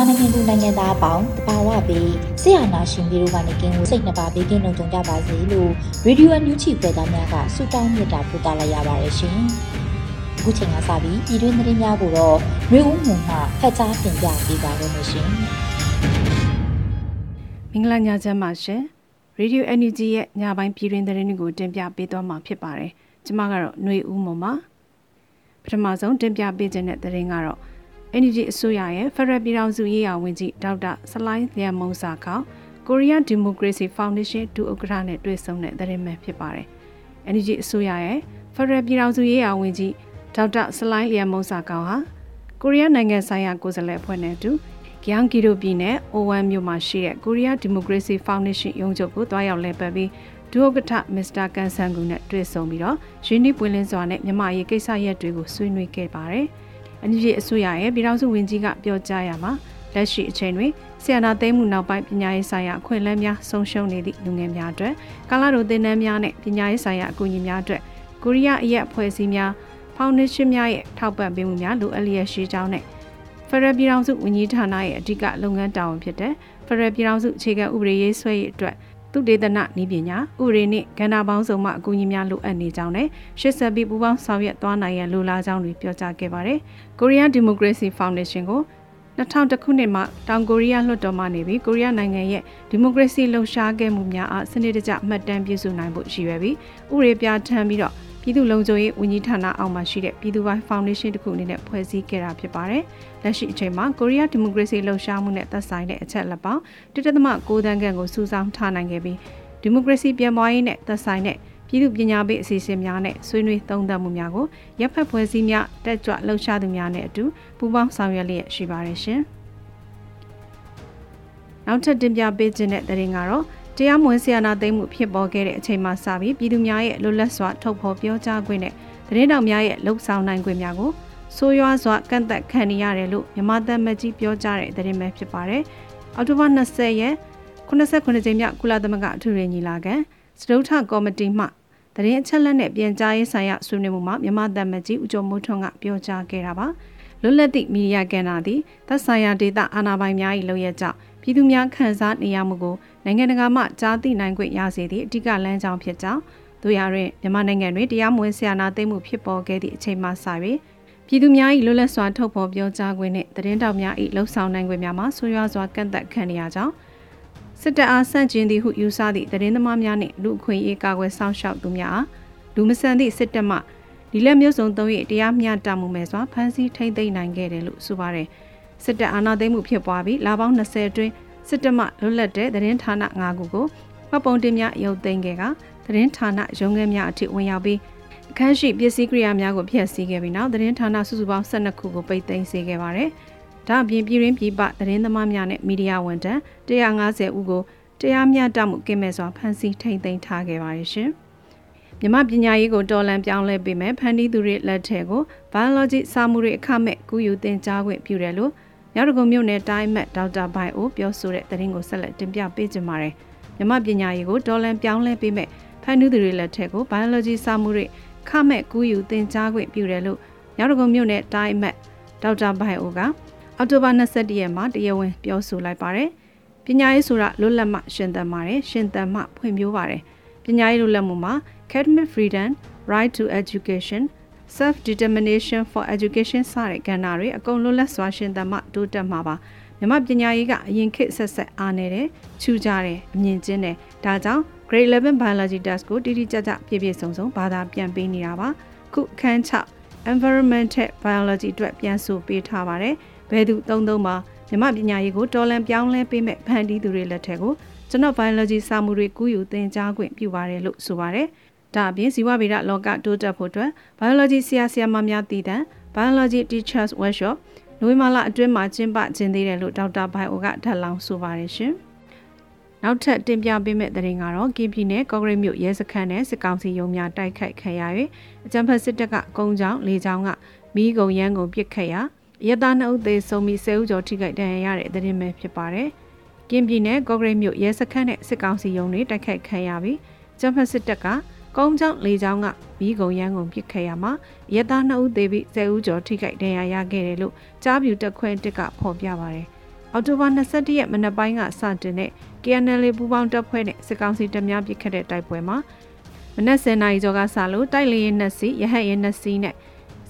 မြန်မာနိုင်ငံသူနိုင်ငံသားအပေါင်းတဘာဝပြီးဆရာနာရှင်ပြီးတို့ကနေကင်းကိုစိတ်နှပါဘေးကင်းလုံခြုံကြပါစေလို့ရေဒီယိုအန်ယူချီပြည်သားများကဆုတောင်းမြတ်တာပို့သလာရပါတယ်ရှင်။အခုချိန်ကစပြီးပြည်တွင်းသတင်းများကိုတော့မျိုးဦးမှုမှဖတ်ကြားတင်ပြပေးပါရမရှင်။မင်္ဂလာညချမ်းပါရှင်။ရေဒီယိုအန်ယူဂျီရဲ့ညပိုင်းပြည်တွင်းသတင်းတွေကိုတင်ပြပေးသွားမှာဖြစ်ပါတယ်။ကျွန်မကတော့ຫນွေဦးမှုပါ။ပထမဆုံးတင်ပြပေးခြင်းတဲ့သတင်းကတော့ NUG အစိုးရရဲ့ Federal ပြည်ထောင်စုရေးရာဝန်ကြီးဒေါက်တာဆလိုင်းလျံမုံစာခေါ Korean Democracy Foundation ဒုဥက္ကဋ္ဌနဲ့တွေ့ဆုံတဲ့သတင်းပဲဖြစ်ပါတယ်။ NUG အစိုးရရဲ့ Federal ပြည်ထောင်စုရေးရာဝန်ကြီးဒေါက်တာဆလိုင်းလျံမုံစာခေါဟာကိုရီးယားနိုင်ငံဆိုင်ရာကိုယ်စားလှယ်အဖွဲ့နဲ့အတူဂျန်ကီရိုပြည်နယ်အိုဝမ်မြို့မှာရှိတဲ့ Korea Democracy Foundation ရုံးချုပ်ကိုတွားရောက်လည်ပတ်ပြီးဒုဥက္ကဋ္ဌမစ္စတာကန်ဆန်ကူနဲ့တွေ့ဆုံပြီးတော့ရင်းနှီးပွင့်လင်းစွာနဲ့မြန်မာရေးကိစ္စရပ်တွေကိုဆွေးနွေးခဲ့ပါတယ်။ အန်ဂျီအစိုးရရဲ့ပြည်ထောင်စုဝန်ကြီးကပြောကြားရမှာလက်ရှိအချိန်တွင်ဆီယနာသိမ်းမှုနောက်ပိုင်းပညာရေးဆိုင်ရာအခွင့်အလမ်းများဆုံးရှုံးနေသည့်လူငယ်များအတွက်ကာလာတို့သင်တန်းများနဲ့ပညာရေးဆိုင်ရာအကူအညီများအတွက်ကိုရီးယားအရက်အဖွဲ့အစည်းများဖောင်ဒေးရှင်းများရဲ့ထောက်ပံ့ပေးမှုများလိုအပ်လျက်ရှိကြောင်းနဲ့ဖရယ်ပြည်ထောင်စုဝန်ကြီးဌာနရဲ့အဓိကလုပ်ငန်းတာဝန်ဖြစ်တဲ့ဖရယ်ပြည်ထောင်စုအခြေခံဥပဒေရေးဆွဲရေးအတွက် သူတေသနနည်းပညာဥပဒေနှင့်ကဏ္ဍပေါင်းစုံမှအကူအညီများလိုအပ်နေကြောင်းနဲ့ရှစ်ဆက်ပြီးပူးပေါင်းဆောင်ရွက်သွားနိုင်ရန်လိုလားကြောင်းတွေပြောကြားခဲ့ပါတယ်။ Korean Democracy Foundation ကို2000ခုနှစ်မှာတောင်ကိုရီးယားလွှတ်တော်မှနေပြီးကိုရီးယားနိုင်ငံရဲ့ဒီမိုကရေစီလှုပ်ရှားခဲ့မှုများအားစနစ်တကျမှတ်တမ်းပြုစုနိုင်ဖို့ရည်ရွယ်ပြီးဥပဒေပြဋ္ဌာန်းပြီးတော့ပြည်သူ့လုံခြုံရေးဝန်ကြီးဌာနအောက်မှာရှိတဲ့ပြည်သူ့ပိုင်းဖောင်ဒေးရှင်းတစ်ခုအနေနဲ့ဖွဲ့စည်းခဲ့တာဖြစ်ပါတယ်။ လက်ရှိအချိန်မှာကိုရီးယားဒီမိုကရေစီလှုပ်ရှားမှုနဲ့သက်ဆိုင်တဲ့အချက်လက်ပေါင်း1.6တန်းခန့်ကိုစုဆောင်းထားနိုင်ခဲ့ပြီးဒီမိုကရေစီပြန်ပွားရေးနဲ့သက်ဆိုင်တဲ့ပြည်သူ့ပညာပေးအစီအစဉ်များနဲ့ဆွေးနွေးသုံးသပ်မှုများကိုရပ်ဖက်ဖွဲ့စည်းများတက်ကြွလှုပ်ရှားသူများနဲ့အတူပူးပေါင်းဆောင်ရွက်လျက်ရှိပါတယ်ရှင်။နောက်ထပ်တင်ပြပေးခြင်းတဲ့တဲ့ရင်ကတော့တရားမဝင်ဆီယနာသိမ်းမှုဖြစ်ပေါ်ခဲ့တဲ့အချိန်မှစပြီးပြည်သူများရဲ့လွတ်လပ်စွာထုတ်ဖော်ပြောကြားခွင့်နဲ့သတင်းတောက်များရဲ့လှုပ်ဆောင်နိုင်ခွင့်များကို ဆိုးရွားစွာကန့်သက်ခံနေရတယ်လို့မြန်မာတမကြီးပြောကြားတဲ့သတင်းပဲဖြစ်ပါတယ်။အောက်တိုဘာ20ရက်89ကြိမ်မြောက်ကုလသမဂ္ဂအထူးညီလာခံစတုထကော်မတီမှသတင်းအချက်အလက်နဲ့ပြန်ကြားရေးဆိုင်ရာဆွေးနွေးမှုမှာမြန်မာတမကြီးဦးကျော်မိုးထွန်းကပြောကြားခဲ့တာပါ။လွတ်လပ်သည့်မီဒီယာကဏ္ဍသည်သက်ဆိုင်ရာဒေသအာဏာပိုင်များ၏လုပ်ရကြောင်းပြည်သူများခံစားနေရမှုကိုနိုင်ငံတကာမှကြားသိနိုင်ခွင့်ရစေသည့်အဓိကလမ်းကြောင်းဖြစ်ကြောင်းတို့ရရင်မြန်မာနိုင်ငံတွင်တရားမဝင်ဆရာနာသိမ်းမှုဖြစ်ပေါ်ခဲ့သည့်အချိန်မှစ၍ ပြည်သူများ၏လွတ်လပ်စွာထုတ်ဖော်ပြောကြားခွင့်နှင့်သတင်းတောက်များ၏လှုံ့ဆော်နိုင်ခွင့်များမှာဆွေးရွားစွာကန့်သက်ခံရကြောင်းစစ်တပ်အားဆန့်ကျင်သည်ဟုယူဆသည့်သတင်းသမားများနှင့်လူအခွင့်အရေးကာကွယ်စောင့်ရှောက်သူများအားလူမဆန်သည့်စစ်တပ်မှဒီလက်မျိုးစုံသုံး၍တရားမျှတမှုမဲ့စွာဖမ်းဆီးထိန်းသိမ်းနိုင်ခဲ့တယ်လို့ဆိုပါတယ်စစ်တပ်အာဏာသိမ်းမှုဖြစ်ပွားပြီးလပေါင်း20အတွင်းစစ်တပ်မှလွတ်လပ်တဲ့သတင်းဌာန၅ခုကိုမှတ်ပုံတင်များရုပ်သိမ်းခဲ့ကသတင်းဌာနရုံးခန်းများအထိဝင်ရောက်ပြီး အခန်းရှိပစ္စည်းကိရိယာများကိုဖျက်ဆီးခဲ့ပြီးနောက်သတင်းဌာနစုစုပေါင်း12ခုကိုပိတ်သိမ်းစေခဲ့ပါတယ်။ဒါအပြင်ပြည်ရင်းပြည်ပသတင်းသမားများနဲ့မီဒီယာဝန်ထမ်း150ဦးကိုတရားမျှတမှုကင်းမဲ့စွာဖမ်းဆီးထိန်သိမ်းထားခဲ့ပါတယ်ရှင်။မြမပညာရေးကိုတော်လန်ပြောင်းလဲပေးမယ်ဖန်တီးသူတွေလက်ထက်ကို biology စာမှုတွေအခမဲ့ကူးယူသင်ကြားခွင့်ပြုတယ်လို့မြောက်ဒဂုံမြို့နယ်တိုင်းမတ်ဒေါက်တာဘိုင်အိုပြောဆိုတဲ့သတင်းကိုဆက်လက်တင်ပြပေးကြပါမယ်။မြမပညာရေးကိုဒေါ်လန်ပြောင်းလဲပေးမဲ့ဖန်နူးသူတွေလက်ထက်ကို biology စာမှုတွေ ခမဲ့ကူးယူသင်ကြားခွင့်ပြုတယ်လို့မြောက်ဒဂုံမြို့နယ်တိုင်းမတ်ဒေါက်တာဘိုင်အိုကအောက်တိုဘာ22ရက်မှာတရားဝင်ပြောဆိုလိုက်ပါတယ်။ပညာရေးဆိုတာလွတ်လပ်မှရှင်သန်ပါတယ်ရှင်သန်မှဖွံ့ဖြိုးပါတယ်။ပညာရေးလွတ်လပ်မှုမှာ academic freedom, right to education, self determination for education စတဲ့ကဏ္ဍတွေအကုန်လွတ်လပ်စွာရှင်သန်မှတိုးတက်မှာပါမြမပညာရေးကအရင်ခေတ်ဆက်ဆက်အားနေတယ်ချူကြတယ်အမြင်ကျင်းတယ်ဒါကြောင့် grade 11 biology test ကိုတိတိကျကျပြည့်ပြည့်စုံစုံဘာသာပြန်ပေးနေတာပါခုခန်း6 environmental biology အတွက်ပြန်ဆိုပေးထားပါတယ်ဘယ်သူသုံးသုံးမှာမြမပညာရေးကိုတော်လန်ပြောင်းလဲပေးမဲ့ဖန်တီးသူတွေလက်ထက်ကိုကျွန်တော် biology စာမှုတွေကူးယူသင်ကြားခွင့်ပြုပါတယ်လို့ဆိုပါတယ်ဒါအပြင်ဇီဝဗေဒလောကတိုးတက်ဖို့အတွက် biology ဆရာဆရာမများတည်တံ biology teachers workshop နိုဝင်ဘာလအတွင်းမှာကျင်းပခြင်းသေးတယ်လို့ဒေါက်တာဘိုင်အိုကထပ်လောင်းဆိုပါတယ်ရှင်။ နောက်ထပ်တင်ပြပေးမယ့်သတင်းကတော့ကင်းပြည်နယ်ကော့ဂရိတ်မြို့ရဲစခန်းနဲ့စစ်ကောင်စီရုံးများတိုက်ခိုက်ခံရ၍အကြမ်းဖက်စစ်တပ်ကကုန်းချောင်းလေချောင်းကမီးကုံရန်ကုန်ပစ်ခတ်ရာရတနာဥသေးဆုံးပြီးဆဲဦးကျော်ထိခိုက်ဒဏ်ရာရတဲ့သတင်းပဲဖြစ်ပါတယ်။ကင်းပြည်နယ်ကော့ဂရိတ်မြို့ရဲစခန်းနဲ့စစ်ကောင်စီရုံးတွေတိုက်ခိုက်ခံရပြီးအကြမ်းဖက်စစ်တပ်ကကုန်းချောင်းလေချောင်းကမီးကုံရန်ကုန်ပစ်ခတ်ရမှာရသားနှစ်ဦးသေပြီးဆယ်ဦးကျော်ထိခိုက်ဒဏ်ရာရခဲ့တယ်လို့ကြားပြူတက်ခွဲတစ်ကဖော်ပြပါရတယ်။ အော်တိုဘာ21ရက်မနက်ပိုင်းကစတင်တဲ့ KNL ပူးပေါင်းတပ်ဖွဲ့နဲ့စစ်ကောင်စီတပ်များပစ်ခတ်တဲ့တိုက်ပွဲမှာမနက်10:00နာရီကျော်ကစလို့တိုက်လေရင်နှစ်စီးရဟတ်ရင်နှစ်စီးနဲ့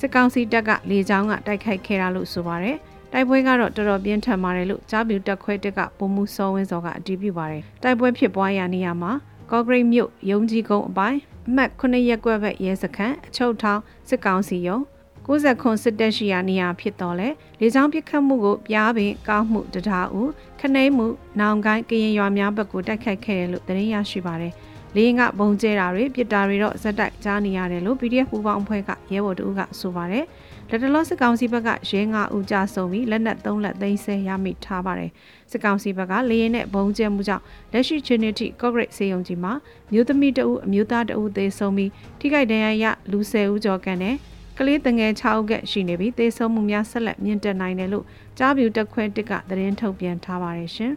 စစ်ကောင်စီတပ်ကလေကြောင်းကတိုက်ခိုက်ခဲ့တာလို့ဆိုပါရယ်တိုက်ပွဲကတော့တော်တော်ပြင်းထန်ပါတယ်လို့ကြားပြူတက်ခွဲတစ်ကပုံမှုစောဝင်းစောကအတည်ပြုပါတယ်တိုက်ပွဲဖြစ်ပွားရာနေရာမှာကော့ဂရိတ်မြို့ရုံကြီးကုန်းအပိုင်းအမှတ်9ရက်ကွက်ဘက်ရဲစခန်းအချုပ်ထောင်စစ်ကောင်စီရုံး 60ခွန်စစ်တပ်ရှိရာနေရာဖြစ်တော်လဲလေကြောင်းပစ်ခတ်မှုကိုပြားပင်ကောက်မှုတထားဦးခနှိမ့်မှုနောင်ကိုင်းကရင်ရွာများဘက်ကိုတိုက်ခိုက်ခဲ့တယ်လို့သတင်းရရှိပါတယ်။လေရင်ကဘုံကျဲတာတွေပြစ်တာတွေတော့ဇက်တိုက်ကြားနေရတယ်လို့ PDF ပူပေါင်းအဖွဲ့ကရဲဘော်တို့ကဆိုပါတယ်။လက်တလောစစ်ကောင်စီဘက်ကရဲငါဦးကြဆုံပြီးလက်နက်၃လက်သိမ်းဆဲရမိထားပါတယ်စစ်ကောင်စီဘက်ကလေရင်နဲ့ဘုံကျဲမှုကြောင့်လက်ရှိချင်းတီကော့ဂရိတ်စေယုံကြီးမှာမြို့သမီးတအုပ်အမျိုးသားတအုပ်သေဆုံးပြီးထိခိုက်ဒဏ်ရာရလူ၁၀ဦးကျော်ကန်တဲ့ ကလေးတငယ်6ဦးကရှိနေပြီးသေဆုံးမှုများဆက်လက်မြင့်တက်နိုင်တယ်လို့ကြားပြူတက်ခွဲတစ်ကသတင်းထုတ်ပြန်ထားပါတယ်ရှင်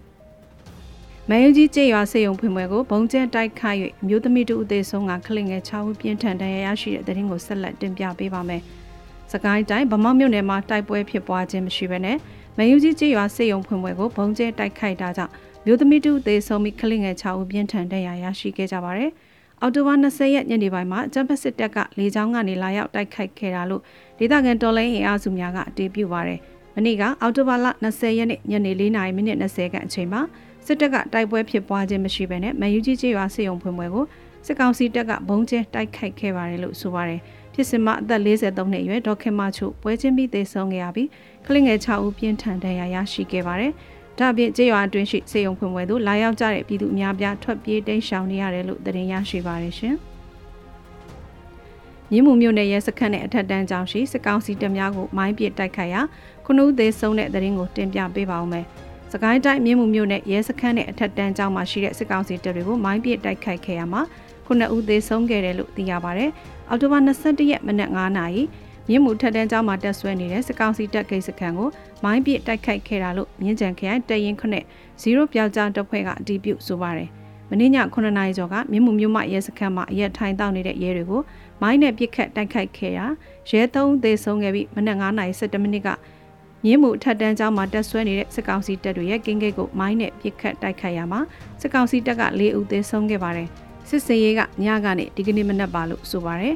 ။မယုံကြီးကျေးရွာစေယုံဖွင့်ပွဲကိုဘုံကျဲတိုက်ခိုက်၍မြို့သမီးတို့အသေးဆုံးကခလင်ငယ်6ဦးပြင်းထန်ဒဏ်ရာရရှိတဲ့သတင်းကိုဆက်လက်တင်ပြပေးပါမယ်။စကိုင်းတိုင်းဗမောက်မြို့နယ်မှာတိုက်ပွဲဖြစ်ပွားခြင်းမရှိဘဲနဲ့မယူကြီးကျေးရွာစေယုံဖွင့်ပွဲကိုဘုံကျဲတိုက်ခိုက်တာကြောင့်မြို့သမီးတူသေဆုံးပြီးခလစ်ငယ်6ဦးပြင်းထန်ဒဏ်ရာရရှိခဲ့ကြပါတယ်။ အော်တိုဘာ20ရက်ညနေပိုင်းမှာဂျမ်ဖက်စစ်တပ်ကလေကြောင်းကနေလာရောက်တိုက်ခိုက်ခဲ့တာလို့ဒေသခံတော်လိုင်းအင်အားစုများကအတည်ပြုပါတယ်။မနေ့ကအော်တိုဘာလ20ရက်နေ့ညနေ4:30မိနစ်20ခန့်အချိန်မှာစစ်တပ်ကတိုက်ပွဲဖြစ်ပွားခြင်းမရှိဘဲနဲ့မယူကြီးကျေးရွာစေယုံဖွင့်ပွဲကိုစစ်ကောင်စီတပ်ကဘုံကျဲတိုက်ခိုက်ခဲ့ပါတယ်လို့ဆိုပါတယ်။ဖြစ်စဉ်မှာအသက်43နှစ်အရွယ်ဒေါခင်မချိုပွဲချင်းပြီးသေဆုံးခဲ့ရပြီးကလေးငယ်6ဦးပြင်းထန်ဒဏ်ရာရရှိခဲ့ပါတယ်။ ဒါ့အပြင်ကျေးရွာအတွင်းရှိစေယုံဖွင့်ပွဲသို့လာရောက်ကြတဲ့ပြည်သူအများပြားထွက်ပြေးတိမ်းရှောင်နေရတယ်လို့သတင်းရရှိပါတယ်ရှင်။မြင်းမှုမြို့နယ်ရဲစခန်းနဲ့အထက်တန်းကျောင်းရှိစစ်ကောင်စီတပ်များကိုမိုင်းပစ်တိုက်ခိုက်ရာခုနဦးသေးဆုံးတဲ့သတင်းကိုတင်ပြပေးပါဦးမယ်။စကိုင်းတိုင်းမြင်းမှုမြို့နယ်ရဲစခန်းနဲ့အထက်တန်းကျောင်းမှာရှိတဲ့စစ်ကောင်စီတပ်တွေကိုမိုင်းပစ်တိုက်ခိုက်ခဲ့ရမှာခုနှစ်ဦးသေဆုံးခဲ့တယ်လို့သိရပါတယ်။အောက်တိုဘာ22ရက်မနက်9:00နာရီ မြင်းမူထက်တန်းကျောင်းမှာတက်ဆွဲနေတဲ့စစ်ကောင်စီတပ်ကိစ္စခန်းကိုမိုင်းပစ်တိုက်ခိုက်ခဲ့တာလို့မြင်းကြံခရိုင်တရင်ခုနှစ်0ပြောက်ကြားတပ်ဖွဲ့ကအတည်ပြုဆိုပါတယ်။မင်းည9နာရီကျော်ကမြင်းမူမြို့မရဲစခန်းမှာအရက်ထိုင်တောက်နေတဲ့ရဲတွေကိုမိုင်းနဲ့ပစ်ခတ်တိုက်ခိုက်ခဲ့ရာရဲသုံးသေဆုံးခဲ့ပြီးမနက်9နာရီ17မိနစ်ကမြင်းမူထက်တန်းကျောင်းမှာတက်ဆွဲနေတဲ့စစ်ကောင်စီတပ်တွေရဲ့ကင်းဂိတ်ကိုမိုင်းနဲ့ပစ်ခတ်တိုက်ခိုက်ရမှာစစ်ကောင်စီတပ်က၄ဦးသေဆုံးခဲ့ပါတယ်။စစ်စင်ရေးကညကနေဒီကနေ့မနက်ပါလို့ဆိုပါရယ်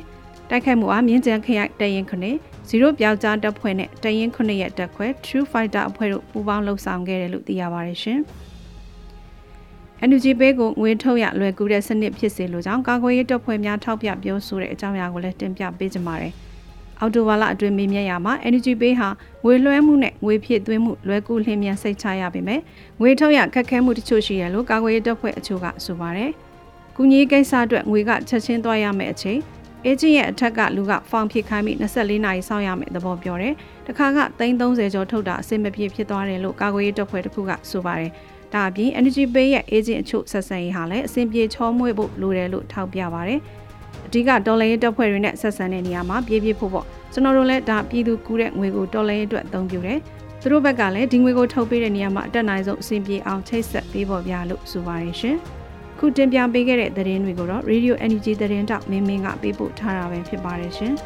တိုက်ခိုက်မှုအားမြင်းကျန်ခရိုင်တရင်ခနဲ့0ပြောက်ကြားတပ်ဖွဲ့နဲ့တရင်ခနဲ့ရဲ့တပ်ခွဲ True Fighter အဖွဲ့တို့ပူးပေါင်းလှုပ်ဆောင်ခဲ့တယ်လို့သိရပါတယ်ရှင်။ NUG ပေးကိုငွေထုတ်ရလွယ်ကူတဲ့စနစ်ဖြစ်စေလိုကြောင်းကာကွယ်ရေးတပ်ဖွဲ့များထောက်ပြပြောဆိုတဲ့အကြောင်းအရာကိုလည်းတင်ပြပေးကြပါမယ်။အော်တိုဝါလာအတွင်းမေးမြန်းရမှာ Energy Pay ဟာငွေလွှဲမှုနဲ့ငွေဖြည့်သွင်းမှုလွယ်ကူလျင်မြန်စိတ်ချရပါမယ်။ငွေထုတ်ရခက်ခဲမှုတချို့ရှိရလို့ကာကွယ်ရေးတပ်ဖွဲ့အချို့ကဆိုပါတယ်။ကူညီကိစ္စအတွက်ငွေကချက်ချင်းသွားရမယ့်အချိန် အေဂျင့်ရဲ့အထက်ကလူကဖောင်ဖြစ်ခိုင်းပြီး24နာရီစောင့်ရမယ့်သဘောပြောတယ်။တခါက330ကျော်ထုတ်တာအဆင်မပြေဖြစ်သွားတယ်လို့ကာကွယ်ရေးတပ်ဖွဲ့တစ်ခုကဆိုပါတယ်။ဒါအပြင် Energy Pay ရဲ့ agent အချို့ဆက်ဆံရေးဟာလည်းအဆင်ပြေချောမွေ့ဖို့လိုတယ်လို့ထောက်ပြပါတယ်။အဓိကဒေါ်လာရေးတပ်ဖွဲ့တွေနဲ့ဆက်ဆံတဲ့နေရာမှာပြေးပြေးဖို့ပေါ့ကျွန်တော်တို့လည်းဒါပြည်သူကူးတဲ့ငွေကိုဒေါ်လာရေးအတွက်အသုံးပြုတယ်။သူတို့ဘက်ကလည်းဒီငွေကိုထုတ်ပေးတဲ့နေရာမှာအတက်နိုင်ဆုံးအဆင်ပြေအောင်ချိတ်ဆက်ပေးဖို့ပြလို့ဆိုပါတယ်ရှင်။ ခုတင်ပြပေးခဲ့တဲ့သတင်းတွေကိုတော့ Radio Energy သတင်းတောက်မင်းမင်းကပေးပို့ထားတာပဲဖြစ်ပါတယ်ရှင်။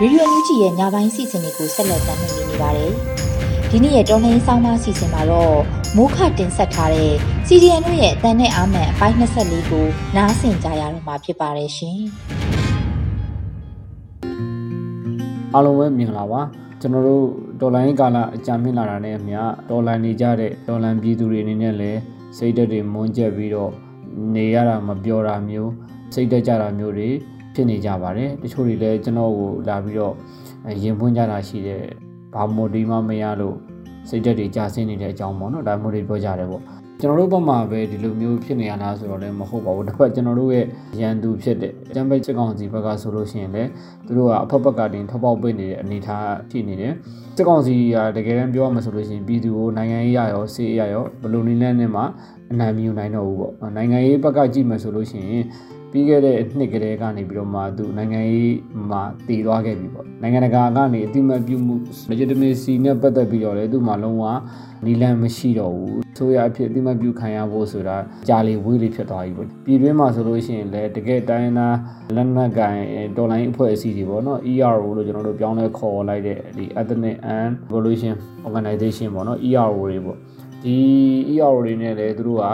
ရေဒီယိုအန်ယူဂျီရဲ့ညပိုင်းစီစဉ်တွေကိုဆက်လက်တင်ပြနေပါတယ်။ဒီနေ့ရဲ့တော်လှန်ရေးဆောင်းပါးစီစဉ်မှာတော့မိုးခတင်ဆက်ထားတဲ့ CDN တို့ရဲ့အတန်နဲ့အာမန်အပိုင်း24ကိုနားဆင်ကြရတော့မှာဖြစ်ပါတယ်ရှင်။အားလုံးပဲမင်္ဂလာပါကျွန်တော်တို့ ဒေါ်လာရင်းကာလအကြံမြင့်လာတာနဲ့အမျှဒေါ်လာနေကြတဲ့ဒေါ်လာပြည်သူတွေအနေနဲ့လည်းစိတ်ဓာတ်တွေမွန်းကျက်ပြီးတော့နေရတာမပြောတာမျိုးစိတ်တက်ကြတာမျိုးတွေဖြစ်နေကြပါတယ်တချို့တွေလည်းကျွန်တော်ကိုလာပြီးတော့ရင်ပွင့်ကြတာရှိတယ်ဘာမိုဒီမှမရလို့စိတ်ဓာတ်တွေကြာဆင်းနေတဲ့အကြောင်းပေါ့နော်ဒါမျိုးတွေပြောကြတယ်ပေါ့ ကျွန်တော်တို့ဘက်မှာပဲဒီလိုမျိုးဖြစ်နေရလားဆိုတော့လည်းမဟုတ်ပါဘူးတစ်ဖက်ကျွန်တော်တို့ရဲ့ရန်သူဖြစ်တဲ့ကျမ်းပိတ်စစ်ကောင်စီဘက်ကဆိုလို့ရှိရင်လည်းသူတို့ကအဖက်ဘက်ကတင်ထောက်ပေါက်ပေးနေတဲ့အနေအထားဖြစ်နေတယ်စစ်ကောင်စီကတကယ်တမ်းပြောရမှာဆိုလို့ရှိရင်ပြည်သူကိုနိုင်ငံရေးရရောစီးရရောဘယ်လိုနည်းနဲ့နဲ့မှအနိုင်မယူနိုင်တော့ဘူးပေါ့နိုင်ငံရေးဘက်ကကြည့်မှဆိုလို့ရှိရင် ပြီးခဲ့တဲ့နှစ်ကလေးကနေပြီးတော့မှသူနိုင်ငံရေးမှာတည်သွားခဲ့ပြီပေါ့နိုင်ငံတကာကနေအတိမတ်ပြုမှု legitimacy နဲ့ပတ်သက်ပြီးတော့လေသူ့မှာလုံးဝနီလန်မရှိတော့ဘူးဆိုရအဖြစ်အတိမတ်ပြုခံရဖို့ဆိုတာကြာလီဝေးလေးဖြစ်သွားပြီပေါ့ပြည်တွင်းမှာဆိုလို့ရှိရင်လည်းတကယ်တိုင်းသားလက်နက်ကိုင်တော်လိုင်းအဖွဲ့အစည်းတွေပေါ့နော် ERO လို့ကျွန်တော်တို့ပြောင်းလဲခေါ်လိုက်တဲ့ဒီ Ethnic and Revolution Organization ပေါ့နော် ERO တွေပေါ့ဒီ ERO တွေနဲ့လည်းသူတို့က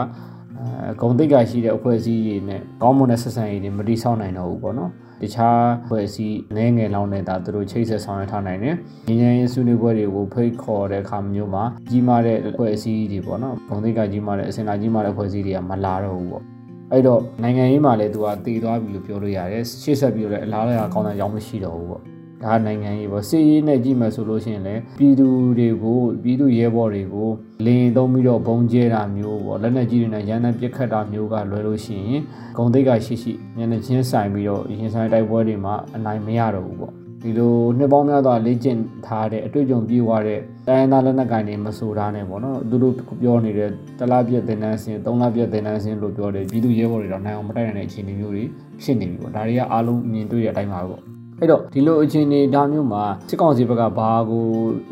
အဲဂုံတိတ်ကရှိတဲ့အဖွဲ့အစည်းတွေနဲ့ကောင်းမွန်တဲ့ဆက်ဆံရေးတွေမတိဆောက်နိုင်တော့ဘူးပေါ့နော်တခြားအဖွဲ့အစည်းငယ်ငယ်လောက်နဲ့ဒါသူတို့ချိတ်ဆက်ဆောင်ရွက်ထားနိုင်တယ်။ညီညာရေးဆွေးနွေးပွဲတွေကိုဖိတ်ခေါ်တဲ့အခါမျိုးမှာကြီးမားတဲ့အဖွဲ့အစည်းတွေပေါ့နော်။ဂုံတိတ်ကကြီးမားတဲ့အစင်လာကြီးမားတဲ့အဖွဲ့အစည်းတွေကမလာတော့ဘူးပေါ့။အဲ့တော့နိုင်ငံရေးမှာလည်းသူကတည်သွားပြီလို့ပြောလို့ရတယ်။ရှေ့ဆက်ပြီးတော့လည်းအလားအလာကောင်းတဲ့ကြောင်းမရှိတော့ဘူးပေါ့။ ဒါနိုင်ငံရေးပေါ့စစ်ရေးနဲ့ကြည့်မယ်ဆိုလို့ရှိရင်လည်းပြည်သူတွေကိုပြည်သူရဲဘော်တွေကိုလင်းသုံးပြီးတော့ဘုံကျဲတာမျိုးပေါ့လက်နက်ကြီးတွေနဲ့ရန်တမ်းပစ်ခတ်တာမျိုးကလွယ်လို့ရှိရင်ဂုံတိတ်ကရှိရှိညနေချင်းဆိုင်ပြီးတော့ရင်ဆိုင်တိုက်ပွဲတွေမှာအနိုင်မရတော့ဘူးပေါ့ဒီလိုနှစ်ပေါင်းများစွာလေ့ကျင့်ထားတဲ့အတွေ့အကြုံပြေးသွားတဲ့တိုင်းသားလက်နက်ကိုင်တွေမဆိုတာနဲ့ပေါ့နော်သူတို့ပြောနေတဲ့တလားပြည့်တင်နန်းစင်သုံးလားပြည့်တင်နန်းစင်လို့ပြောတယ်ပြည်သူရဲဘော်တွေတော့နိုင်အောင်မတိုက်နိုင်တဲ့အခြေအနေမျိုးတွေဖြစ်နေပြီပေါ့ဒါတွေကအားလုံးမြင်တွေ့တဲ့အတိုင်းပါပဲပေါ့ အဲ့တော့ဒီလိုအခြေအနေဒါမျိုးမှာစစ်ကောင်စီဘက်ကဘာကို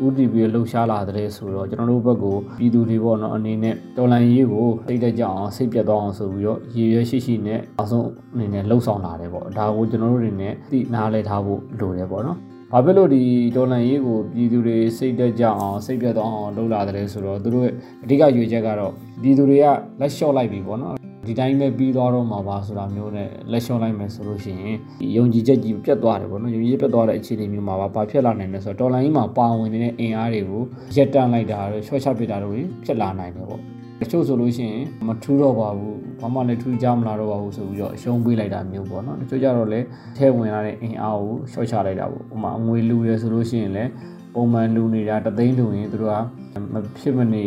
ဥတီပြီးလှုပ်ရှားလာတဲ့ဆိုတော့ကျွန်တော်တို့ဘက်ကိုပြည်သူတွေပေါ့နော်အနေနဲ့တော်လန်ရေးကိုစိတ်တက်ကြအောင်စိတ်ပြတ်သွားအောင်ဆိုပြီးတော့ရည်ရွယ်ရှိရှိနဲ့အဆုံးအနေနဲ့လှုပ်ဆောင်လာတယ်ပေါ့ဒါကိုကျွန်တော်တို့တွေနဲ့သိနားလဲထားဖို့လိုတယ်ပေါ့နော်ဘာဖြစ်လို့ဒီဒေါ်လန်ရေးကိုပြည်သူတွေစိတ်တက်ကြအောင်စိတ်ပြတ်သွားအောင်လုပ်လာတယ်ဆိုတော့သူတို့ရဲ့အဓိကရွေချက်ကတော့ပြည်သူတွေကလက်လျှော့လိုက်ပြီပေါ့နော် ဒီတိုင်းပဲပြီးသွားတော့မှာပါဆိုတာမျိုးနဲ့လက်လျှော့လိုက်မယ်ဆိုလို့ရှိရင်ယုံကြည်ချက်ကြီးပြတ်သွားတယ်ပေါ့နော်ယုံကြည်ချက်ပြတ်သွားတဲ့အခြေအနေမျိုးမှာပါဘာဖြစ်လာနိုင်လဲဆိုတော့ဒေါ်လာကြီးမှာပါဝင်နေတဲ့အင်အားတွေကိုရက်တန့်လိုက်တာတွေရှော့ချပစ်တာတွေဖြစ်လာနိုင်တယ်ပေါ့တချို့ဆိုလို့ရှိရင်မထူးတော့ပါဘူးဘာမှလည်းထူးကြမလာတော့ပါဘူးဆိုပြီးတော့အရှုံးပေးလိုက်တာမျိုးပေါ့နော်တချို့ကြတော့လည်းထဲဝင်လာတဲ့အင်အားကိုရှော့ချလိုက်တာပေါ့ဥပမာငွေလူရဲဆိုလို့ရှိရင်လည်းပုံမှန်လူနေတာတသိန်းလူရင်တို့ကမဖြစ်မနေ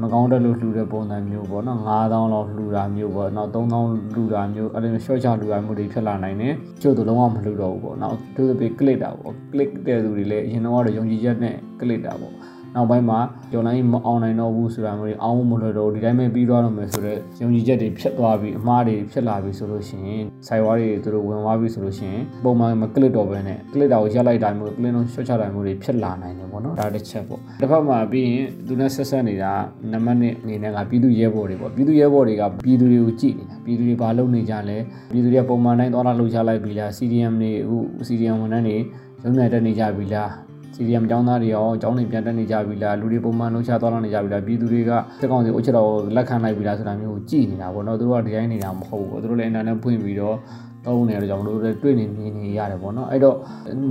မကောင်းတဲ့လို့လှူတဲ့ပုံစံမျိုးပေါ့နော်9000လောက်လှူတာမျိုးပေါ့နောက်3000လှူတာမျိုးအဲ့လို short ချလှူတာမျိုးတွေဖြစ်လာနိုင်တယ်ကျို့တို့လုံးဝမလှူတော့ဘူးပေါ့နောက်သူတို့ပဲ click တာပေါ့ click တဲ့သူတွေလည်းအရင်တော့ယုံကြည်ချက်နဲ့ click တာပေါ့ နောက်ပိုင်းမှာကျော်လိုင်းမအောင်နိုင်တော့ဘူးဆိုတာမျိုးတွေအောင်းမလို့တော့ဒီတိုင်းပဲပြီးသွားတော့မယ်ဆိုတော့ယုံကြည်ချက်တွေဖြစ်သွားပြီးအမှားတွေဖြစ်လာပြီဆိုလို့ရှိရင်စိုက်ဝါးတွေသူတို့ဝင်သွားပြီဆိုလို့ရှိရင်ပုံမှန်မကလစ်တော့ဘဲနဲ့ကလစ်တာကိုရက်လိုက်တိုင်းမျိုးကလစ်လုံးရှော့ချတိုင်းမျိုးတွေဖြစ်လာနိုင်တယ်ပေါ့နော်ဒါတစ်ချက်ပေါ့တစ်ဖက်မှာပြီးရင်သူနဲ့ဆက်ဆက်နေတာနံပါတ်1အနေနဲ့ကပြည်သူရဲဘော်တွေပေါ့ပြည်သူရဲဘော်တွေကပြည်သူတွေကိုကြည့်နေတာပြည်သူတွေဘာလုပ်နေကြလဲပြည်သူတွေကပုံမှန်တိုင်းသွားလာလှုပ်ရှားလိုက်ပြီလား CDM တွေအခု CDM ဝန်ထမ်းတွေရုံးမြတက်နေကြပြီလား CDM ကျောင်းသားတွေရောကျောင်းတွေပြန်တက်နေကြပြီလားလူတွေပုံမှန်လှုပ်ရှားသွားလာနေကြပြီလားပြည်သူတွေကစက်ကောင်စီအုပ်ချက်တော်လက်ခံလိုက်ပြီလားဆိုတာမျိုးကိုကြည်နေတာပေါ့နော်သူတို့ကဒီတိုင်းနေတာမဟုတ်ဘူးသူတို့လည်းအင်တာနက်ဖွင့်ပြီးတော့သုံးနေရတဲ့ကြောင့်တို့လည်းတွေ့နေမြင်နေရတယ်ပေါ့နော်အဲ့တော့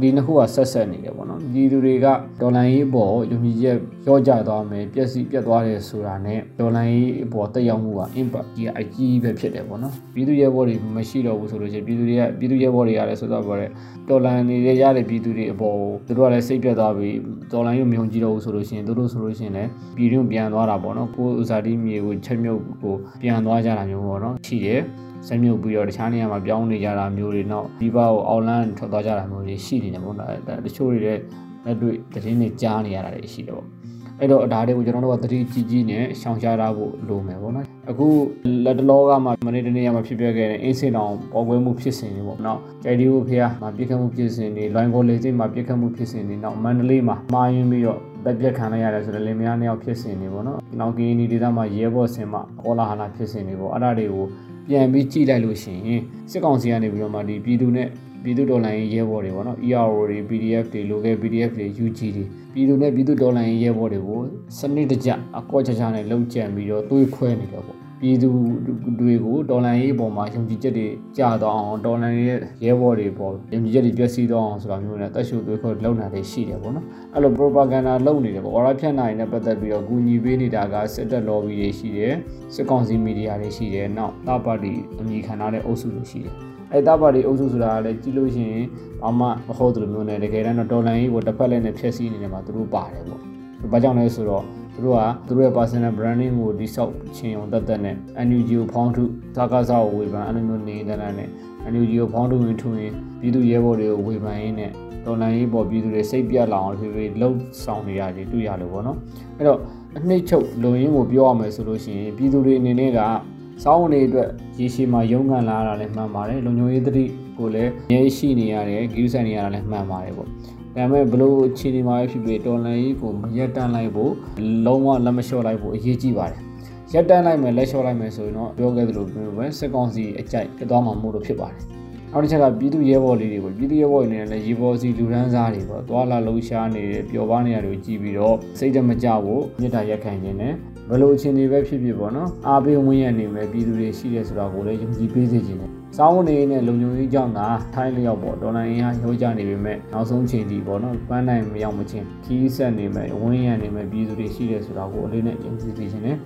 ဒီနှစ်ခုကဆက်ဆက်နေတယ်ပေါ့နော်ဒီသူတွေကဒေါ်လာရေးအပေါ်ယုံကြည်ချက်ရော့ကျသွားမယ်ပျက်စီးပြတ်သွားတယ်ဆိုတာနဲ့ဒေါ်လာရေးအပေါ်တက်ရောက်မှုက impact ကြီးအကြီးပဲဖြစ်တယ်ပေါ့နော်ပြည်သူရဲဘော်တွေမရှိတော့ဘူးဆိုလို့ရှိရင်ပြည်သူတွေကပြည်သူရဲဘော်တွေကလည်းဆိုတော့ပြောတဲ့ဒေါ်လာနေရတဲ့ပြည်သူတွေအပေါ်သူတို့ကလည်းစိတ်ပြတ်သွားပြီးဒေါ်လာရေးမယုံကြည်တော့ဘူးဆိုလို့ရှိရင်သူတို့ဆိုလို့ရှိရင်လည်းပြည်တွင်းပြန်သွားတာပေါ့နော်ကိုယ်ဥစားတီးမြေကိုချက်မြုပ်ကိုပြန်သွားကြတာမျိုးပေါ့နော်ရှိတယ်ဆက်မြုပ်ပြီးတော့တခြားနေရာမှာပြောင်းနေကြတာမျိုးတွေနောက်ဒီဘက်ကိုအောက်လန်းထွက်သွားကြတာမျိုးတွေရှိနေတယ်ပေါ့နော်တချို့တွေလည်းလက်တွေ့သတင်းတွေကြားနေရတာတွေရှိတယ်ပေါ့ အဲ့တော့ဒါတွေကိုကျွန်တော်တို့ကသတိကြီးကြီးနဲ့ရှောင်ရှားထားဖို့လိုမယ်ပေါ့နော်အခုလက်တလောကမှာမနေ့တနေ့ကမှဖြစ်ပျက်ခဲ့တဲ့အင်းစင်တောင်ပေါ်ကွဲမှုဖြစ်စဉ်တွေပေါ့နော်ကြိုက်ဒီကိုဖေးမှာပြစ်ခတ်မှုဖြစ်စဉ်တွေလွိုင်းကိုလေစိတ်မှာပြစ်ခတ်မှုဖြစ်စဉ်တွေနောက်မန္တလေးမှာမှားယွင်းပြီးတော့တက်ပြက်ခံလိုက်ရတယ်ဆိုတော့လင်မယားနှစ်ယောက်ဖြစ်စဉ်တွေပေါ့နော်နောက်ကင်းဒီဒေသမှာရဲဘော်စင်မှာအော်လာဟာလာဖြစ်စဉ်တွေပေါ့အဲ့ဒါတွေကိုပြန်ပြီးကြည့်လိုက်လို့ရှိရင်စစ်ကောင်စီကနေပြီးတော့မှဒီပြည်သူနဲ့ပြည်သူဒေါ်လာရေးရဲဘော်တွေပေါ့နော် ERO တွေ PDF တွေ local PDF တွေ UG တွေ ပြည်သူနဲ့ပြည်သူဒေါ်လာရေးရဲဘော်တွေကိုစနစ်တကျအကော့ချာချာနဲ့လုံခြံပြီးတော့တွေးခွဲနေတယ်ပေါ့ ပြည်သူတွေကိုဒေါ်လာရေးပေါ်မှာယုံကြည်ချက်တွေကြာတော့အောင်ဒေါ်လာရေးရဲဘော်တွေပေါ်ယုံကြည်ချက်တွေပြည့်စည်တော့အောင်ဆိုတာမျိုးနဲ့တက်ရှုသွေးခွဲလုံနေတာတွေရှိတယ်ပေါ့နော်အဲ့လို propaganda လုပ်နေတယ်ပေါ့ aura ဖြန့်နိုင်တဲ့ပတ်သက်ပြီးတော့ကူညီပေးနေတာကစစ်တပ် lobby တွေရှိတယ်စစ်ကောင်စီမီဒီယာတွေရှိတယ်နောက်တာပါတီအမိခံထားတဲ့အုပ်စုတွေရှိတယ်အဲ့တာပါတီအုပ်စုဆိုတာကလည်းကြည့်လို့ရှိရင်ဘာမှမဟုတ်တယ်လို့မျိုးနဲ့တကယ်တမ်းတော့ဒေါ်လာရေးကိုတစ်ဖက်လည်းနဲ့ဖြည့်ဆည်းနေတယ်မှာသူတို့ပါတယ်ပေါ့။ဘာကြောင့်လဲဆိုတော့သူ တို့ကသူတို့ရဲ့ personal branding ကိုတိဆောက်ခြင်းအောင်တတ်တတ်နဲ့ NUG ကိုဖောင်းထုသာကစားကိုဝေဖန်အဲ့လိုမျိုးနေတဲ့နဲ့ NUG ကိုဖောင်းထုဝင်ထုဝင်ပြည်သူရဲဘော်တွေကိုဝေဖန်ရင်းနဲ့ဒေါ်လာရေးပေါ်ပြည်သူတွေစိတ်ပြတ်လာအောင်ဖြည်းဖြည်းလှုပ်ဆောင်နေရတယ်တွေ့ရလို့ပေါ့နော်အဲ့တော့အနှိမ့်ချုပ်လုံရင်းကိုပြောရမယ်ဆိုလို့ရှိရင်ပြည်သူတွေအနေနဲ့ကစောင်းနေအတွက်ရေရှည်မှာရုန်းကန်လာတာလည်းမှန်ပါတယ်လုံခြုံရေးသတိကိုလည်းရဲရှိနေရတယ်ဂိူးဆိုင်နေရတာလည်းမှန်ပါတယ်ပေါ့ ဒါပေမဲ့ဘလို့အခြေအနေမှာဖြစ်ဖြစ်တော်လန်ရေးကိုမရက်တန့်လိုက်ဖို့လုံးဝလက်မလျှော့လိုက်ဖို့အရေးကြီးပါတယ်ရက်တန့်လိုက်မယ်လက်လျှော့လိုက်မယ်ဆိုရင်တော့ပြောခဲ့သလိုမျိုးပဲစစ်ကောင်စီအကြိုက်ဖြစ်သွားမှာမို့လို့ဖြစ်ပါတယ်နောက်တစ်ချက်ကပြည်သူရဲဘော်လေးတွေပေါ့ပြည်သူရဲဘော်တွေနဲ့လည်းရေဘော်စီလူရန်စားတွေပေါ့သွာလာလှုပ်ရှားနေတယ်ပျော်ပါနေရတယ်ကိုကြည့်ပြီးတော့စိတ်တမကြဖို့မြစ်တာရက်ခံခြင်းနဲ့ဘလို့အခြေအနေပဲဖြစ်ဖြစ်ပေါ့နော်အားပေးဝင်ရနေမယ်ပြည်သူတွေရှိတယ်ဆိုတာကိုလည်းယုံကြည်ပေးစေခြင်းနဲ့ စောင်းနေနဲ့လုံခြုံရေးကြောင့်သာထိုင်းလျောက်ပေါ့ဒေါ်လာအင်အားရောကြနေပေမဲ့နောက်ဆုံးချိန်ထိပေါ့နော်ပန်းနိုင်မရောက်မချင်းခီးဆက်နေမယ်ဝင်းရနေမယ်ပြည်သူတွေရှိတယ်ဆိုတာကိုအလေးနဲ့ယုံကြည်စေခြင်းနဲ့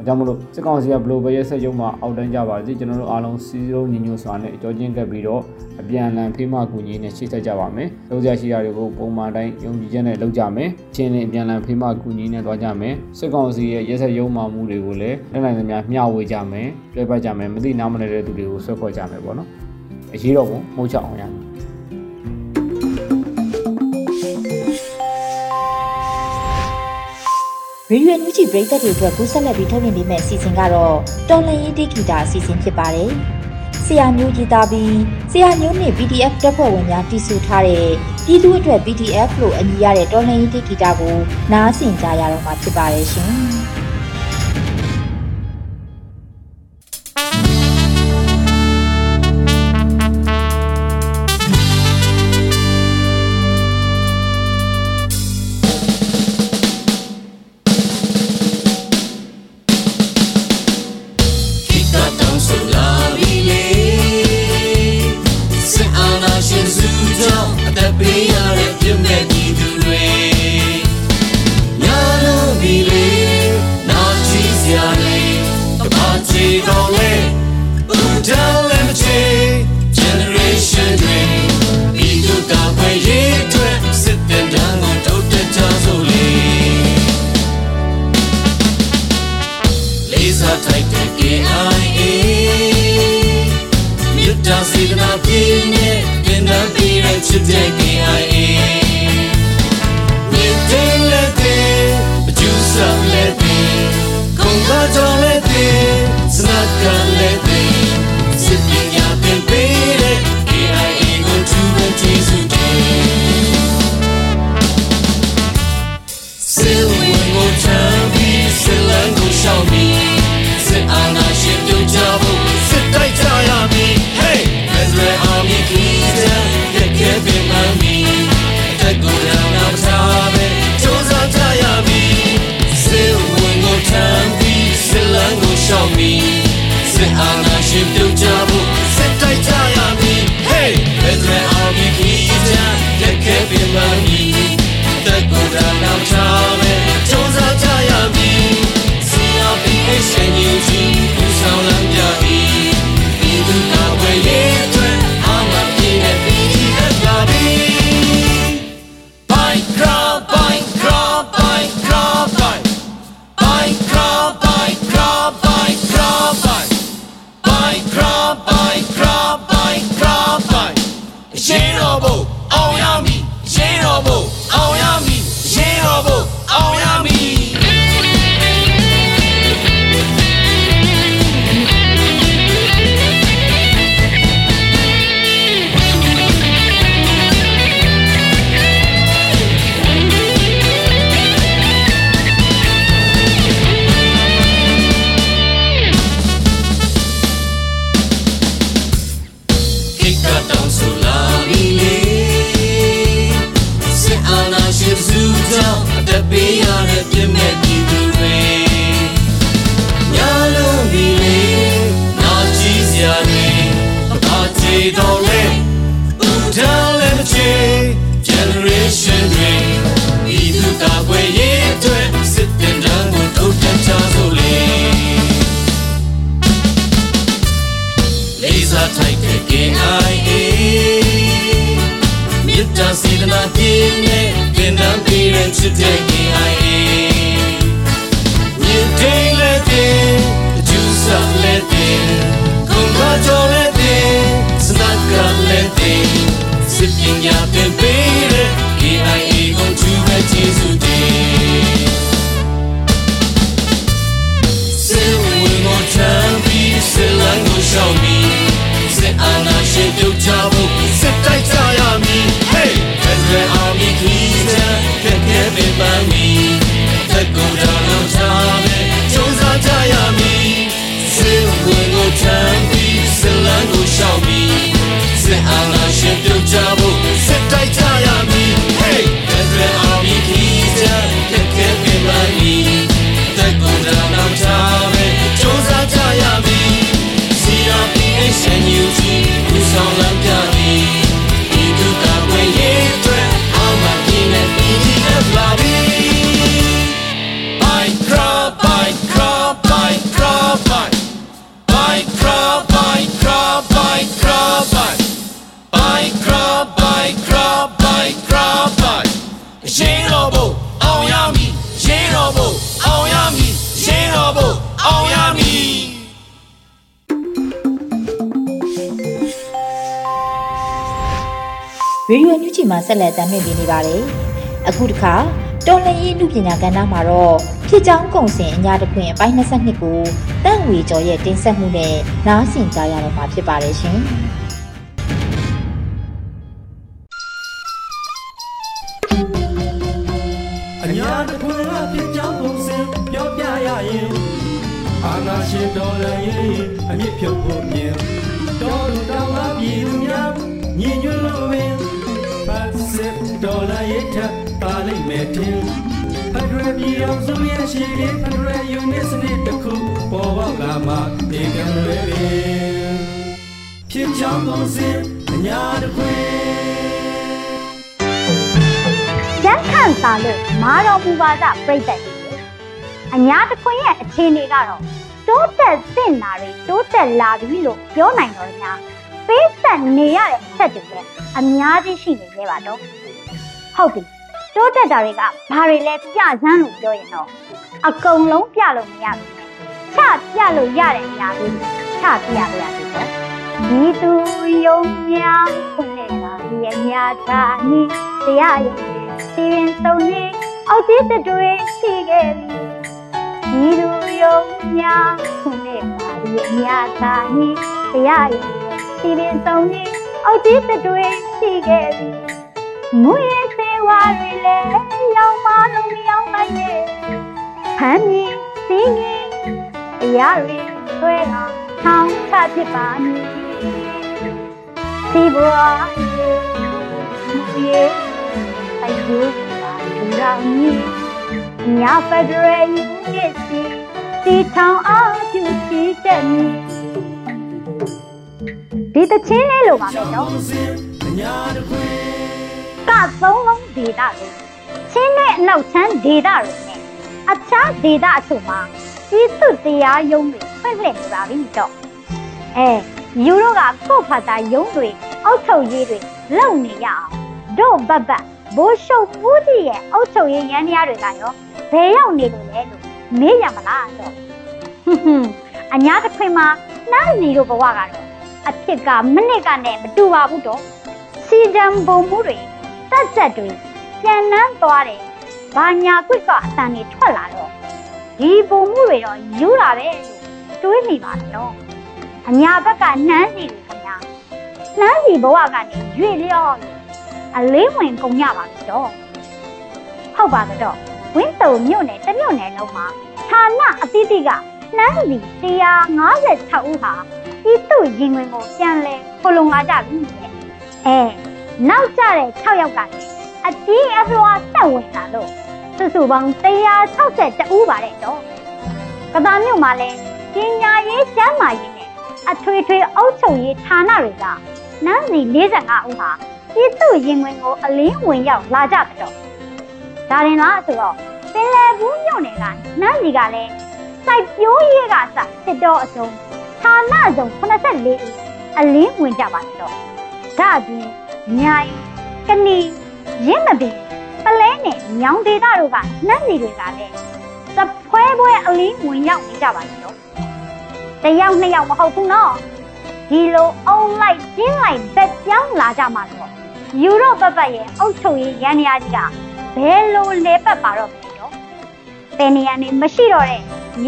အကြောင်းမလို့စစ်ကောင်စီကဘလိုပဲရဲ့ဆက်ရုံမှာအောက်တန်းကြပါစေကျွန်တော်တို့အားလုံးစီးလုံးညီညွတ်စွာနဲ့အကြောချင်းကပ်ပြီးတော့အပြန်အလှန်ဖေးမကူညီနဲ့ရှေ့ဆက်ကြပါမယ်။လုံးစရာရှိတာတွေကိုပုံမှန်တိုင်းယုံကြည်ချက်နဲ့လုပ်ကြမယ်။ချင်းနဲ့အပြန်အလှန်ဖေးမကူညီနဲ့သွားကြမယ်။စစ်ကောင်စီရဲ့ရက်ဆက်ရုံမှမှုတွေကိုလည်းလက်နိုင်သမျှမျှဝေကြမယ်။ပြပတ်ကြမယ်။မသိနားမလည်တဲ့သူတွေကိုဆွဲခေါ်ကြမယ်ပေါ့နော်။အရေးတော်ပုံမှုတ်ချအောင်ရမယ်။ Radio ညူချီပရိသတ်တွေအတွက်ကူးဆက်လက်ပြီးထုတ်လွှင့်ပေးမယ့်အစီအစဉ်ကတော့တော်လန်ရေးတိဂီတာအစီအစဉ်ဖြစ်ပါတယ်။ဆရာမျိုးကြီးသားပြီးဆရာမျိုးနဲ့ PDF တပ်ဖွဲ့ဝင်များတည်ဆူထားတဲ့ပြည်သူ့အတွက် PDF လို့အမည်ရတဲ့တော်လန်ရေးတိဂီတာကိုနားဆင်ကြရတော့မှာဖြစ်ပါတယ်ရှင်။ ပေးရတဲ့ပြည့်မဲ့ပြည်သူတွေညာလုံးဒီလေနာကြည့်စရာတွေအပါချေတော်လဲဦးထောင်လည်းမချေ generation တွေဤသူကကွယ်ရေးအတွက်စစ်တင်တန်းကိုထုတ်ပြန်ချဆိုလေလေးစားထိုက်တဲ့ KIA မြစ်တာစေတနာပြ င်းနဲ့ပင်တန်းပြည်ရင်ချစ်တဲ့ KIA မြစ်တိန်လက်တင်အကျူဆပ်လက်တင်ကုန်းပါကြောလက်တင်စနက်ကလက်တင်စစ်ပညာ ရေတော်ဘုံအောင်ရမည်ရေတော်ဘုံအောင်ရမည်ရေတော်ဘုံအောင်ရမည်ရေဒီယိုညူချီမှာဆက်လက်တင်ပြနေပါတယ်။အခုတစ်ခါတော်လည်ရေးလူပညာကဏ္ဍမှာတော့ဖြစ်ချောင်းကုံစင်အညာတခွင်အပိုင်း22ကိုတန့်ဝေကျော်ရဲ့တင်ဆက်မှုနဲ့နားဆင်ကြရတော့မှာဖြစ်ပါတယ်ရှင်။ ဖြုတ်ဖို့မြင်တော်လူတော်မှာပြည်သူများညီညွတ်လို့ပင်ဖတ်စစ်တော်လည်းရင်ထပ်ပါလိမ့်မယ်တင်ဖက်ဒရယ်ပြည်အောင်စုရဲ့ရှိလေးဖက်ဒရယ်ယူနစ်စနစ်တစ်ခုပေါ်ပေါက်လာမှဒီကံတွေပင်ဖြစ်ကြောင်းပုံစံအညာတခွင်ရန်ခန့်စာလို့မာတော်မူပါကပြိတ်သက်တယ်အညာတခွင်ရဲ့အခြေအနေကတော့ တိုးတက်သင့်တာတွေတိုးတက်လာပြီလို့ပြောနိုင်တော့ညာပေးဆက်နေရတဲ့အချက်တွေလည်းအများကြီးရှိနေသေးပါတော့ဟုတ်ပြီတိုးတက်တာတွေကဘာတွေလဲပြစမ်းလို့ပြောရင်တော့အကုန်လုံးပြလို့မရဘူးချပြလို့ရတဲ့အရာလေးချပြရပါသေးတယ်ဒီသူယုံများခွင့်နေတာဒီအများသာနီးတရားရုံစီရင်ဆုံးနေအောက်သေးတွေရှိခဲ့ပြီ ဒီသူယုံများခွင့်နေတာဒီအများသာနီးတရားရုံစီရင်ဆုံးနေအောက်သေးတွေရှိခဲ့ပြီမွေးစေဝါတွေလည်းရောင်မလုံးမရောင်နိုင်ရဲ့ဖမ်းမြင်စီးငင်အရာတွေဆွဲတာထောင်းချဖြစ်ပါမည်စီဘွားရေမူရေအယူပါလူတော်မီ ညာဖက်ဒရယ်ယူနစ်စီတီထောင်အားကျူရှိတဲ့မီဒီတချင်းလေးလိုပါမယ်နော်အညာတခွင်ကသုံးလုံးဒေတာတွေချင်းနဲ့အနောက်ချမ်းဒေတာတွေနဲ့အခြားဒေတာအချို့မှာပြည်သူတရားရုံးတွေဖွင့်လှစ်နေပါပြီတော့အဲယူတို့ကကို့ဖာတာရုံးတွေအောက်ချုပ်ရေးတွေလုပ်နေရအောင်တို့ဘတ်ဘတ်ဘိုးရှုပ်မှုကြီးရဲ့အောက်ချုပ်ရေးရန်တရားတွေကရော ဘယ်ရောက်နေလို့လဲလို့မေးရမလားတော့ဟွန်းဟွန်းအညာတစ်ခွင်မှာနှမ်းစီတို့ဘဝကတော့အဖြစ်ကမနစ်ကနဲ့မတူပါဘူးတော့စီတံပုံမှုတွေတက်ချက်တွေပြန်နှမ်းသွားတယ်ဘာညာကွစ်ကအတန်တွေထွက်လာတော့ဒီပုံမှုတွေတော့ယူတာပဲလို့တွေးမိပါတော့အညာဘက်ကနှမ်းစီတွေခင်ဗျာနှမ်းစီဘဝကနေရွေ့လျော့လို့အလေးဝင်ကုန်ကြပါပြီတော့ဟုတ်ပါတော့ ဝင်းတုံမြို့နယ်တစ်မြို့နယ်လုံးမှာဌာနအသီးသီးကနှမ်းစီ156ဦးဟာဤသူ့ရင်ဝင်ကိုပြန်လဲဖလုံလာကြပြီတဲ့အဲနောက်ကျတဲ့6ယောက်ကလည်းအကြီးအလွှာဆက်ဝင်လာလို့စုစုပေါင်း160ဦးပါတယ်တော့ကဘာမြို့မှာလည်းပညာရေးကျန်းမာရေးနဲ့အထွေထွေအုပ်ချုပ်ရေးဌာနတွေကနန်းစီ45ဦးဟာပြည်သူရင်ဝင်ကိုအလင်းဝင်ရောက်လာကြတော့ ဒါရင်လားဆိုတော့ပင်လယ်ဘူးမြို့နယ်ကနန်းစီကလည်းစိုက်ပျိုးရေးကစစစ်တော်အစုံဌာနစုံ84ဦးအလင်းဝင်ကြပါတော့ဒါအပြင်မြိုင်ကနီရင်းမပင်ပလဲနဲ့ညောင်ဒေတာတို့ကနှက်စီတွေကလည်းသဖွဲပွဲအလင်းဝင်ရောက်နေကြပါတော့တယောက်နှစ်ယောက်မဟုတ်ဘူးနော်ဒီလိုအုံလိုက်ကျင်းလိုက်သက်ပြောင်းလာကြမှာတော့ယူရောပပတ်ရဲ့အုတ်ချုပ်ရေးရန်ရာကြီးက ဘယ်လိုလဲပတ်ပါတော့မလဲတော့ပယ်နေရနေမရှိတော့တဲ့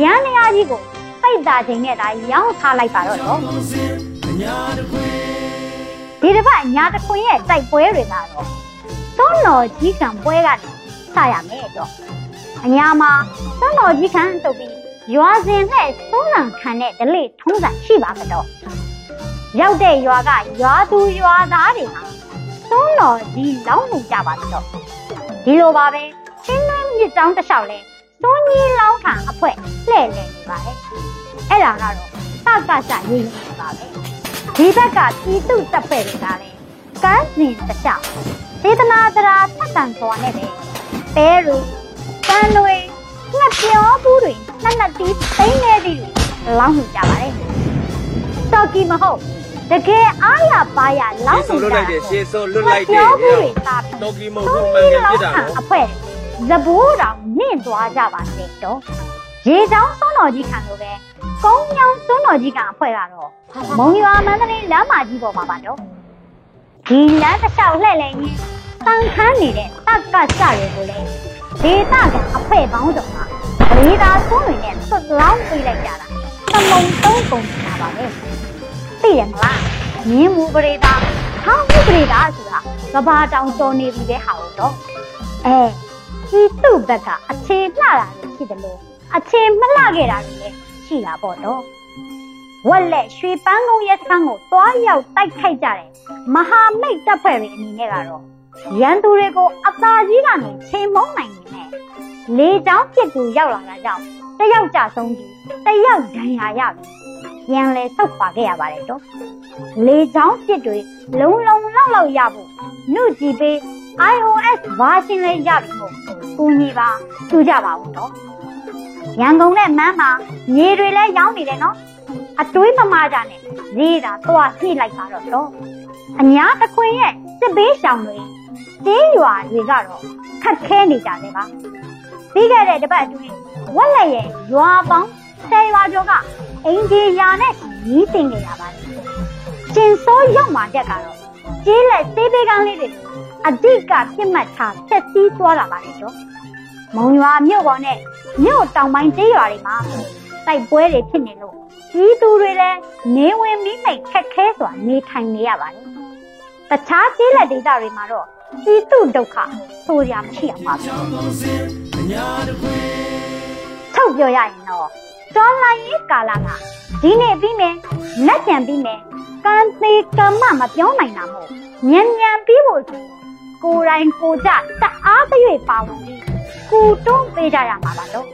ရန်ရာကြီးကိုပိတ်တာချိန်နဲ့ဒါရောင်းထားလိုက်ပါတော့တော့ဒီတစ်ပတ်ညာတခွင်ရဲ့တိုက်ပွဲတွေကတော့သွန်းတော်ကြီးကံပွဲကနေစရမယ်တော့အညာမှာသွန်းတော်ကြီးကံတုတ်ပြီးရွာစဉ်နဲ့သုံးလံခံတဲ့ဒလိထုံးစံရှိပါကတော့ရောက်တဲ့ရွာကရွာသူရွာသားတွေဟာသွန်းတော်ကြီးလောင်းနေကြပါတော့ ဒီလိုပါပဲချင်းနှင်းမြစ်တောင်းတစ်လျှောက်လဲသွန်းကြီးလောင်းခံအဖွဲလှဲ့လဲနေပါတယ်အဲ့ဒါကတော့တကစရေးနေပါပဲဒီဘက်ကပြည်သူတပ်ဖက်တွေကလည်းကန်းစင်တစ်လျှောက်စေတနာတရာထက်တန်စွာနဲ့ပဲပဲရူတန်လွေငှက်ပြောဘူးတွေနှစ်နှစ်တီးသိမ်းနေသည်တွေလောင်းနေကြပါတယ်စော်ကီမဟုတ် တကယ်အားရပါရလောင်းရှေ့နေဆုံးကြလွတ်လိုက်တယ်ရှေ့ဆုံးလွတ်လိုက်တယ်ပြောဘူးတွေသားပြီးတော်ကီမဟုတ်ဘူးမှန်ကန်ပြစ်တာနော်အဖွဲဇဘိုးတော်နင့်သွားကြပါစေတော့ရေချောင်းစွန်းတော်ကြီးခံလို့ပဲကုန်းညောင်းစွန်းတော်ကြီးကအဖွဲကတော့မုံရွာမန္တလေးလမ်းမကြီးပေါ်မှာပါတော့ဒီလမ်းတစ်လျှောက်လှည့်လည်ရင်းတန်ခမ်းနေတဲ့တက်ကစတွေကိုလေဒေတာကအဖွဲပေါင်းစုံကပရိသာသွန်းတွေနဲ့သွတ်လောင်းပေးလိုက်ကြတာသမုံသုံးကုန်နေတာပါပဲ သိတယ်မလားမြင်းမူပရိသာဟောင်းမှုပရိသာဆိုတာကဘာတောင်ကျော်နေပြီပဲဟာတော့အဲဒီသူ့ဘက်ကအခြေလှတာတွေရှိတယ်လို့အခြေမလှခဲ့တာတွေလည်းရှိတာပေါ့တော့ဝက်လက်ရွှေပန်းကုန်းရဲစခန်းကိုသွားရောက်တိုက်ခိုက်ကြတယ်မဟာမိတ်တပ်ဖွဲ့တွေအနေနဲ့ကတော့ရန်သူတွေကိုအသာကြီးကနေချိန်မုံနိုင်နေတယ်လေချောင်းပြစ်သူရောက်လာတာကြောင့်တယောက်ကြဆုံးပြီးတယောက်ဒဏ်ရာရပြီး ပြန်လဲဆုတ်ခွာခဲ့ရပါတယ်တော့လေချောင်းပြစ်တွေလုံးလုံးလောက်လောက်ရဖို့နှုတ်ကြည့်ပေး iOS version လေးရပြီမို့ကိုညီပါသူကြပါဦးတော့ရန်ကုန်နဲ့မန်းမှာမြေတွေလည်းရောင်းနေတယ်နော်အတွေးမမာကြနဲ့ဈေးတာသွားဖြည့်လိုက်ပါတော့တော့အညာတခွင်ရဲ့စစ်ဘေးရှောင်တွေတေးရွာတွေကတော့ခက်ခဲနေကြတယ်ပါပြီးခဲ့တဲ့တစ်ပတ်အတွင်းဝက်လက်ရဲ့ရွာပေါင်းဆယ်ရွာကျော်က အင်ဂျီယာနဲ့ညီးတင်နေရပါတယ်ကျင်စိုးရောက်မှတက်ကတော့ကျေးလက်သေးသေးကန်းလေးတွေအဓိကပြစ်မှတ်ထားဖြက်စီးသွားတာပါလေတော့မုံရွာမြို့ပေါ်နဲ့မြို့တောင်ပိုင်းကျေးရွာတွေမှာတိုက်ပွဲတွေဖြစ်နေလို့ကြီးသူတွေလည်းနေဝင်မိမိတ်ခက်ခဲစွာနေထိုင်နေရပါတယ်တခြားကျေးလက်ဒေသတွေမှာတော့ကြီးသူဒုက္ခဆိုရမရှိအောင်ပါဘူးထုတ်ပြောရရင်တော့ တော်လိုင်းရေးကာလကဒီနေ့ပြီးမယ်လက်ကြံပြီးမယ်ကံသေးကမ္မမပြောနိုင်တာမို့ညံညံပြီးဖို့ဆိုကိုယ်တိုင်ကိုကြတအားသရွေ့ပါဝင်ပြီးကိုတွန်းပေးကြရမှာပါတော့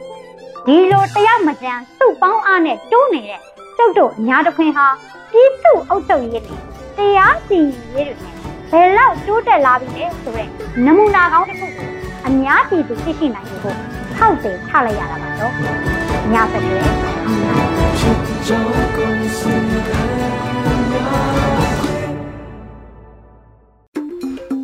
ဒီလိုတယောက်မကြံသူ့ပေါင်းအားနဲ့တိုးနေတဲ့ကျုပ်တို့ညာတခွင်ဟာပြည်သူအုပ်ချုပ်ရေးနဲ့တရားစီရင်ရေးတွေနဲ့ဘယ်လောက်တိုးတက်လာပြီလဲဆိုတဲ့နမူနာကောင်းတစ်ခုကိုအများပြည်သူသိရှိနိုင်ဖို့ထောက်တယ်ချလိုက်ရတာပါတော့ ညာဆက်တွေအောင်ပါ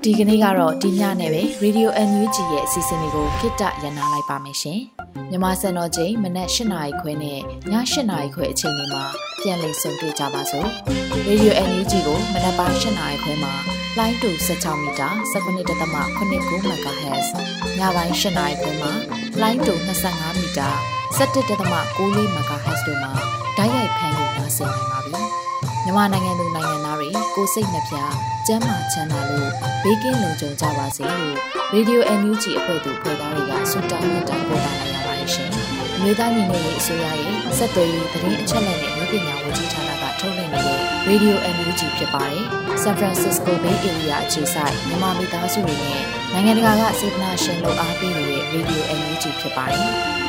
ဒီကနေ့ကတော့ဒီညနဲ့ပဲ Radio NUG ရဲ့အစီအစဉ်လေးကိုခਿੱတရနာလိုက်ပါမယ်ရှင်။မြမစံတော်ချိန်မနက်၈နာရီခွဲနဲ့ည၈နာရီခွဲအချိန်တွေမှာပြန်လည်ဆုံတွေ့ကြပါစို့။ Radio NUG ကိုမနက်ပိုင်း၈နာရီခွဲမှာလိုင်းတူ16မီတာ19.8 MHz ညပိုင်း၈နာရီခွဲမှာလိုင်းတူ25မီတာ 17.6 MHz တို့မှာဓာတ်ရိုက်ဖမ်းလို့နိုင်စေနိုင်ပါပြီ။မြန်မာနိုင်ငံသူနိုင်ငံသားတွေကိုစိတ်နှပြကျန်းမာချမ်းသာလို့ဘေးကင်းလုံခြုံကြပါစေလို့ Radio NUG အဖွဲ့သူဖွဲ့သားတွေကဆုတောင်းမြတ်တာပို့တာလိုက်ရပါတယ်ရှင်။အမျိုးသားညီညွတ်ရေးအစိုးရရဲ့စက်သွေးရေးသတင်းအချက်အလက်တွေပညာဝန်ကြီးဌာနကထုတ်လွှင့်နေတဲ့ Radio NUG ဖြစ်ပါတယ်။ San Francisco Bay Area အခြေစိုက်မြန်မာမိသားစုတွေနဲ့နိုင်ငံတကာကစေတနာရှင်လို့အားပေးနေတဲ့ Radio NUG ဖြစ်ပါတယ်။